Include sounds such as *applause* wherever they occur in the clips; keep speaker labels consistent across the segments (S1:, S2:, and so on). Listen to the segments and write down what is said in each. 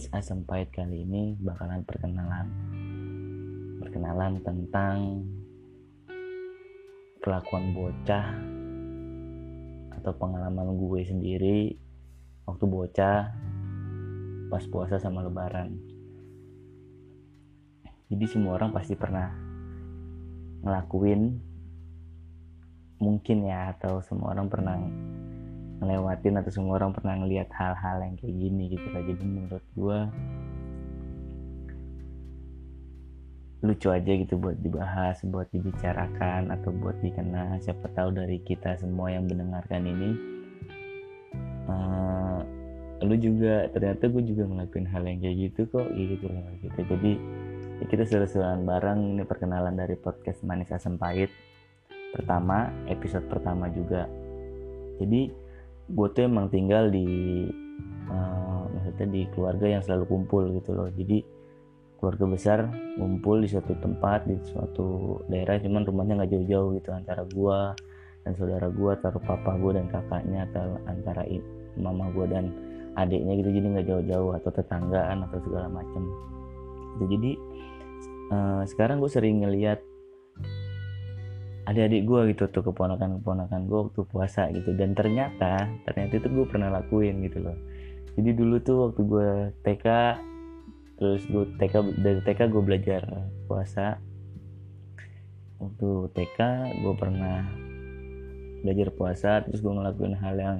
S1: manis asam pahit kali ini bakalan perkenalan. Perkenalan tentang kelakuan bocah atau pengalaman gue sendiri waktu bocah pas puasa sama lebaran. Jadi semua orang pasti pernah ngelakuin mungkin ya atau semua orang pernah ngelewatin atau semua orang pernah ngelihat hal-hal yang kayak gini gitu lah. Jadi menurut gue lucu aja gitu buat dibahas buat dibicarakan atau buat dikenal. Siapa tahu dari kita semua yang mendengarkan ini uh, lu juga ternyata gue juga ngelakuin hal yang kayak gitu kok gitu lah gitu. Jadi ya kita seru-seruan bareng. Ini perkenalan dari podcast manis asam pahit pertama episode pertama juga. Jadi gue tuh emang tinggal di uh, maksudnya di keluarga yang selalu kumpul gitu loh. Jadi keluarga besar kumpul di suatu tempat di suatu daerah cuman rumahnya nggak jauh-jauh gitu antara gue dan saudara gue atau papa gue dan kakaknya atau antara mama gue dan adiknya gitu. Jadi nggak jauh-jauh atau tetanggaan atau segala macam. Itu jadi uh, sekarang gue sering ngeliat adik-adik gue gitu tuh keponakan-keponakan gue waktu puasa gitu. Dan ternyata ternyata itu gue pernah lakuin gitu loh. Jadi dulu tuh waktu gue TK terus gue TK dari TK gue belajar puasa. Waktu TK gue pernah belajar puasa terus gue ngelakuin hal yang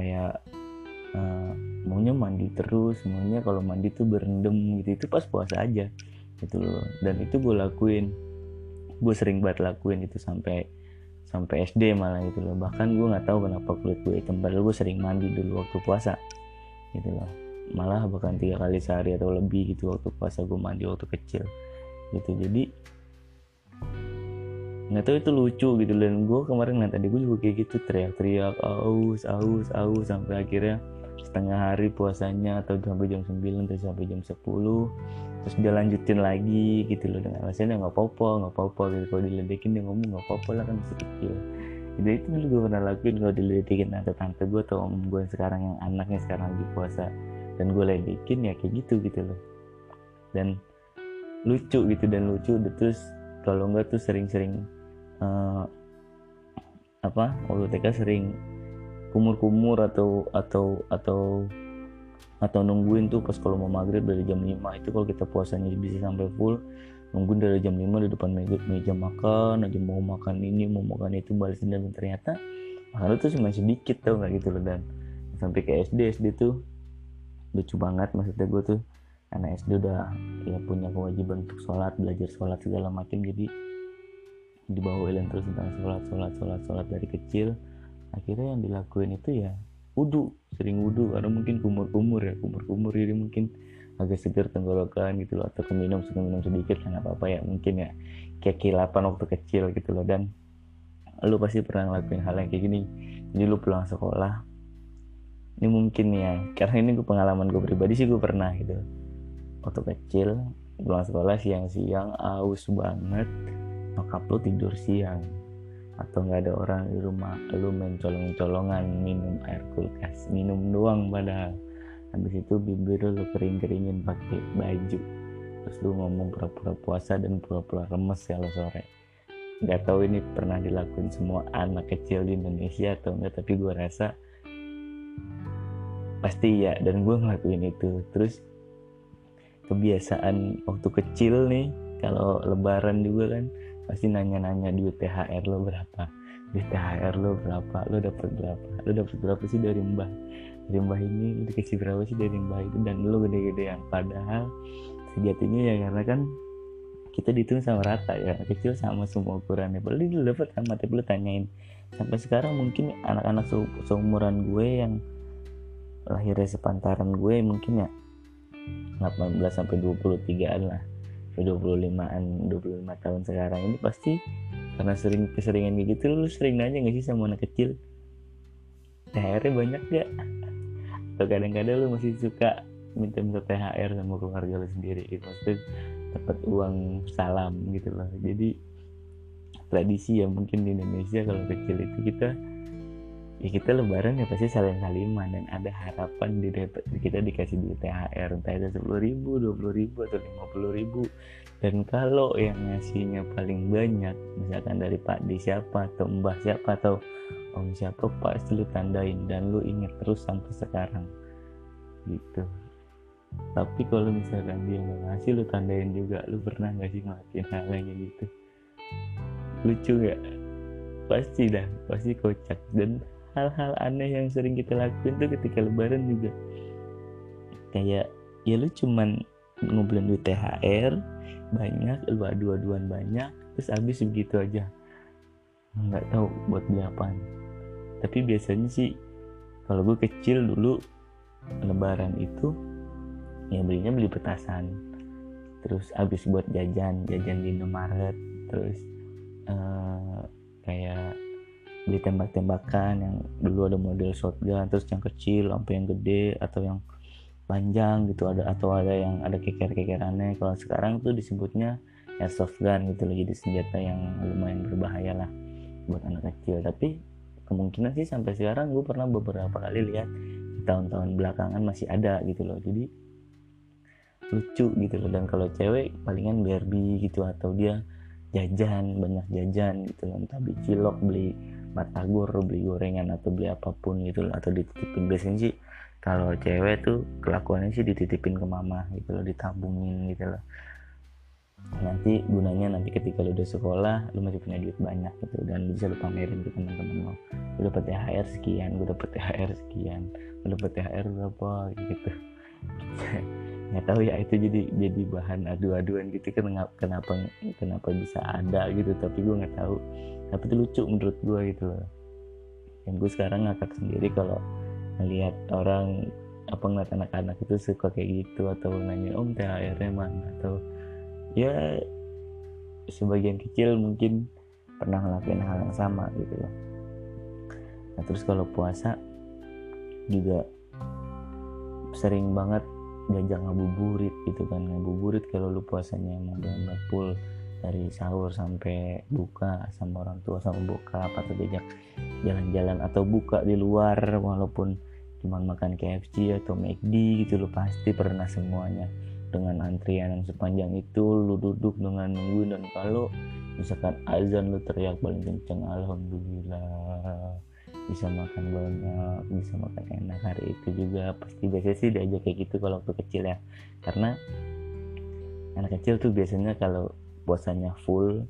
S1: kayak uh, maunya mandi terus maunya kalau mandi tuh berendam gitu. Itu pas puasa aja gitu loh. Dan itu gue lakuin gue sering banget lakuin itu sampai sampai SD malah gitu loh. Bahkan gue nggak tahu kenapa kulit gue hitam padahal gue sering mandi dulu waktu puasa gitu loh. Malah bahkan tiga kali sehari atau lebih gitu waktu puasa gue mandi waktu kecil gitu. Jadi nggak tahu itu lucu gitu. Dan gue kemarin tadi gue juga kayak gitu teriak-teriak aus aus aus sampai akhirnya setengah hari puasanya atau sampai jam 9 atau sampai jam 10 terus dia lanjutin lagi gitu loh dengan alasannya nggak apa-apa nggak apa-apa gitu. Kalau diledekin dia ngomong nggak apa-apa lah kan masih kecil. Jadi itu dulu gue pernah lakuin kalau diledekin tante-tante gue atau om gue sekarang yang anaknya sekarang lagi puasa. Dan gue ledekin ya kayak gitu gitu loh. Dan lucu gitu dan lucu terus kalau enggak tuh sering-sering uh, apa waktu TK sering kumur-kumur atau atau atau atau nungguin tuh pas kalau mau maghrib dari jam 5 itu kalau kita puasanya bisa sampai full nungguin dari jam 5 di depan meja, meja makan aja mau makan ini mau makan itu balas dendam ternyata makan itu cuma sedikit tau nggak gitu loh dan. Sampai ke SD SD tuh lucu banget maksudnya gue tuh. Anak SD udah ya punya kewajiban untuk sholat belajar sholat segala macam. Jadi dibawain terus tentang sholat sholat sholat sholat dari kecil akhirnya yang dilakuin itu ya wudhu sering wudhu karena mungkin kumur-kumur ya kumur-kumur. Jadi mungkin agak segar tenggorokan gitu loh atau keminum minum sedikit nggak apa-apa ya. Mungkin ya kayak kilapan waktu kecil gitu loh. Dan lu pasti pernah ngelakuin hal yang kayak gini. Jadi lu pulang sekolah ini mungkin ya karena ini gue pengalaman gue pribadi sih gue pernah gitu. Waktu kecil pulang sekolah siang-siang aus banget. Nyokap lu tidur siang atau nggak ada orang di rumah lu main colong-colongan minum air kulkas minum doang padahal. Habis itu bibir lu kering-keringin pakai baju. Terus lu ngomong pura-pura puasa dan pura-pura remes ya lo sore. Nggak tahu ini pernah dilakuin semua anak kecil di Indonesia atau enggak tapi gue rasa pasti ya dan gue ngelakuin itu. Terus kebiasaan waktu kecil nih kalau lebaran juga kan pasti nanya-nanya duit THR lo berapa. Duit THR lo berapa? Lo dapat berapa? Lo dapat berapa sih dari mbah? Dari mbah ini lo dikasih berapa sih dari mbah itu? Dan lo gede-gedean. Padahal sejatinya ya karena kan kita dihitung sama rata ya. Kecil sama semua ukurannya. Padahal dia dapat sama tapi lo tanyain. Sampai sekarang mungkin anak-anak seumuran gue yang lahirnya sepantaran gue mungkin ya 18 sampai 23an lah 25an 25 tahun sekarang ini pasti karena sering keseringan gitu lu sering nanya gak sih sama anak kecil? THR banyak gak atau kadang-kadang lu masih suka minta-minta THR sama keluarga lu sendiri gitu maksudnya dapat uang salam gitu loh. Jadi tradisi ya mungkin di Indonesia kalau kecil itu kita ya kita lebaran ya pasti saling saliman dan ada harapan di kita dikasih duit THR entah itu sepuluh ribu dua puluh ribu atau lima puluh ribu. Dan kalau yang ngasihnya paling banyak misalkan dari Pak di siapa atau Mbah siapa atau Om siapa pasti lu tandain dan lu inget terus sampai sekarang. Gitu. Tapi kalau misalkan dia nggak ngasih lu tandain juga lu pernah nggak sih ngelakuin hal yang gitu? Lucu gak pasti dah pasti kocak. Dan hal-hal aneh yang sering kita lakuin tuh ketika lebaran juga. Kayak ya lu cuman ngumpulin duit THR banyak lu adu-aduan banyak terus habis begitu aja. Nggak tahu buat beli tapi biasanya sih kalau gue kecil dulu lebaran itu ya belinya beli petasan. Terus habis buat jajan jajan di Indomaret terus uh, kayak beli tembak-tembakan yang dulu ada model shotgun terus yang kecil sampai yang gede atau yang panjang gitu ada atau ada yang ada keker-kekerannya. Kalau sekarang tuh disebutnya airsoft gun gitu loh jadi senjata yang lumayan berbahaya lah buat anak kecil. Tapi kemungkinan sih sampai sekarang gue pernah beberapa kali lihat di tahun-tahun belakangan masih ada gitu loh. Jadi lucu gitu loh. Dan kalau cewek palingan Barbie gitu atau dia jajan banyak jajan gitu loh. Entah beli cilok beli batagor beli gorengan atau beli apa pun gitu loh atau dititipin. Biasanya sih kalau cewek tuh kelakuannya sih dititipin ke mama gitu loh ditabungin gitu loh. Nanti gunanya nanti ketika lu udah sekolah lu masih punya duit banyak gitu dan bisa lu pamerin ke teman-teman lo lu dapet THR sekian gue dapet THR sekian gue dapet THR berapa gitu *laughs* nggak tahu ya itu jadi jadi bahan adu-aduan gitu. Kan kenapa kenapa bisa ada gitu? Tapi gue nggak tahu. Tapi itu lucu menurut gue gitu. Loh dan gue sekarang ngakak sendiri kalau ngelihat orang apa ngeliat anak-anak itu suka kayak gitu atau nanya om THR-nya mana? Atau ya sebagian kecil mungkin pernah ngelakuin hal yang sama gitu loh. Nah terus kalau puasa juga sering banget diajak ngabuburit gitu kan ngabuburit kalau lu puasanya emang benar full dari sahur sampai buka sama orang tua sama bokap atau diajak jalan-jalan atau buka di luar walaupun cuma makan KFC atau McD gitu lo pasti pernah semuanya dengan antrian yang sepanjang itu lu duduk dengan nunggu dan kalau misalkan azan lu teriak paling kenceng alhamdulillah bisa makan banyak bisa makan enak hari itu juga. Pasti biasanya sih diajak kayak gitu kalau waktu kecil ya. Karena anak kecil tuh biasanya kalau puasanya full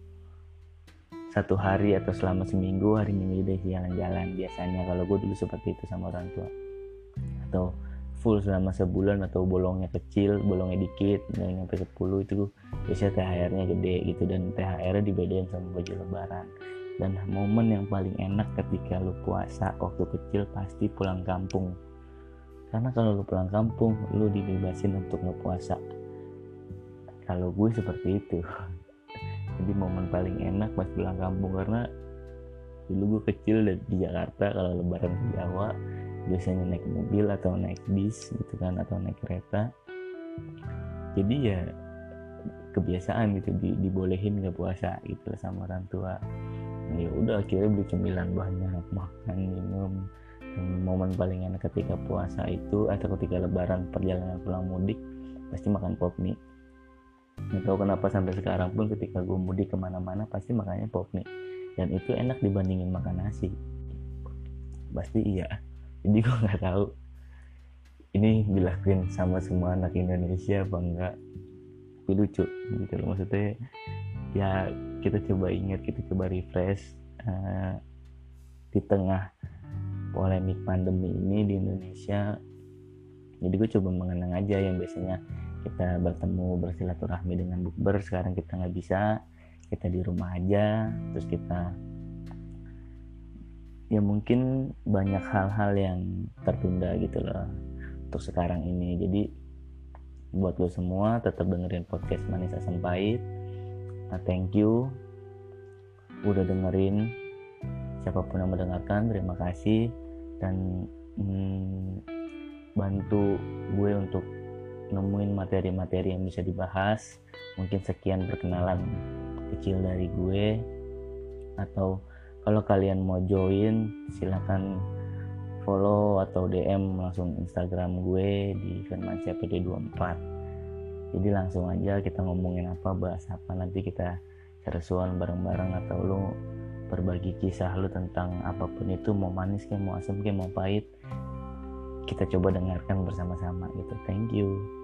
S1: satu hari atau selama seminggu hari minggu udah jalan-jalan. Biasanya kalau gue dulu seperti itu sama orang tua. Atau full selama sebulan atau bolongnya kecil bolongnya dikit dan sampai 10 itu biasanya THR nya gede gitu. Dan THR nya dibedain sama baju lebaran dan momen yang paling enak ketika lu puasa waktu kecil pasti pulang kampung. Karena kalau lu pulang kampung lu dibebasin untuk ngepuasa. Kalau gue seperti itu. *laughs* Jadi momen paling enak pas pulang kampung karena dulu gue kecil di Jakarta kalau lebaran di Jawa biasanya naik mobil atau naik bis gitu kan atau naik kereta. Jadi ya kebiasaan gitu di, dibolehin nggak puasa gitu sama orang tua ya udah akhirnya beli cemilan banyak makan minum. Dan momen paling enak ketika puasa itu atau ketika lebaran perjalanan pulang mudik pasti makan pop mie. Nggak tahu kenapa sampai sekarang pun ketika gue mudik ke mana-mana pasti makannya pop mie. Dan itu enak dibandingin makan nasi. Pasti iya. Jadi gue nggak tahu ini dilakuin sama semua anak Indonesia apa enggak lucu gitu loh. Maksudnya ya kita coba ingat kita coba refresh uh, di tengah polemik pandemi ini di Indonesia. Jadi gue coba mengenang aja yang biasanya kita bertemu bersilaturahmi dengan bukber sekarang kita nggak bisa kita di rumah aja terus kita ya mungkin banyak hal-hal yang tertunda gitu loh untuk sekarang ini. Jadi buat lo semua tetap dengerin podcast manis asam pahit nah, thank you udah dengerin. Siapa pun yang mendengarkan terima kasih. Dan hmm, bantu gue untuk nemuin materi-materi yang bisa dibahas. Mungkin sekian perkenalan kecil dari gue. Atau kalau kalian mau join silahkan follow atau DM langsung Instagram gue di Firmansyah PD24 jadi langsung aja kita ngomongin apa bahas apa nanti kita seruan bareng-bareng atau lu berbagi kisah lu tentang apa pun itu mau manis kayak mau asam kayak mau pahit. Kita coba dengarkan bersama-sama gitu. Thank you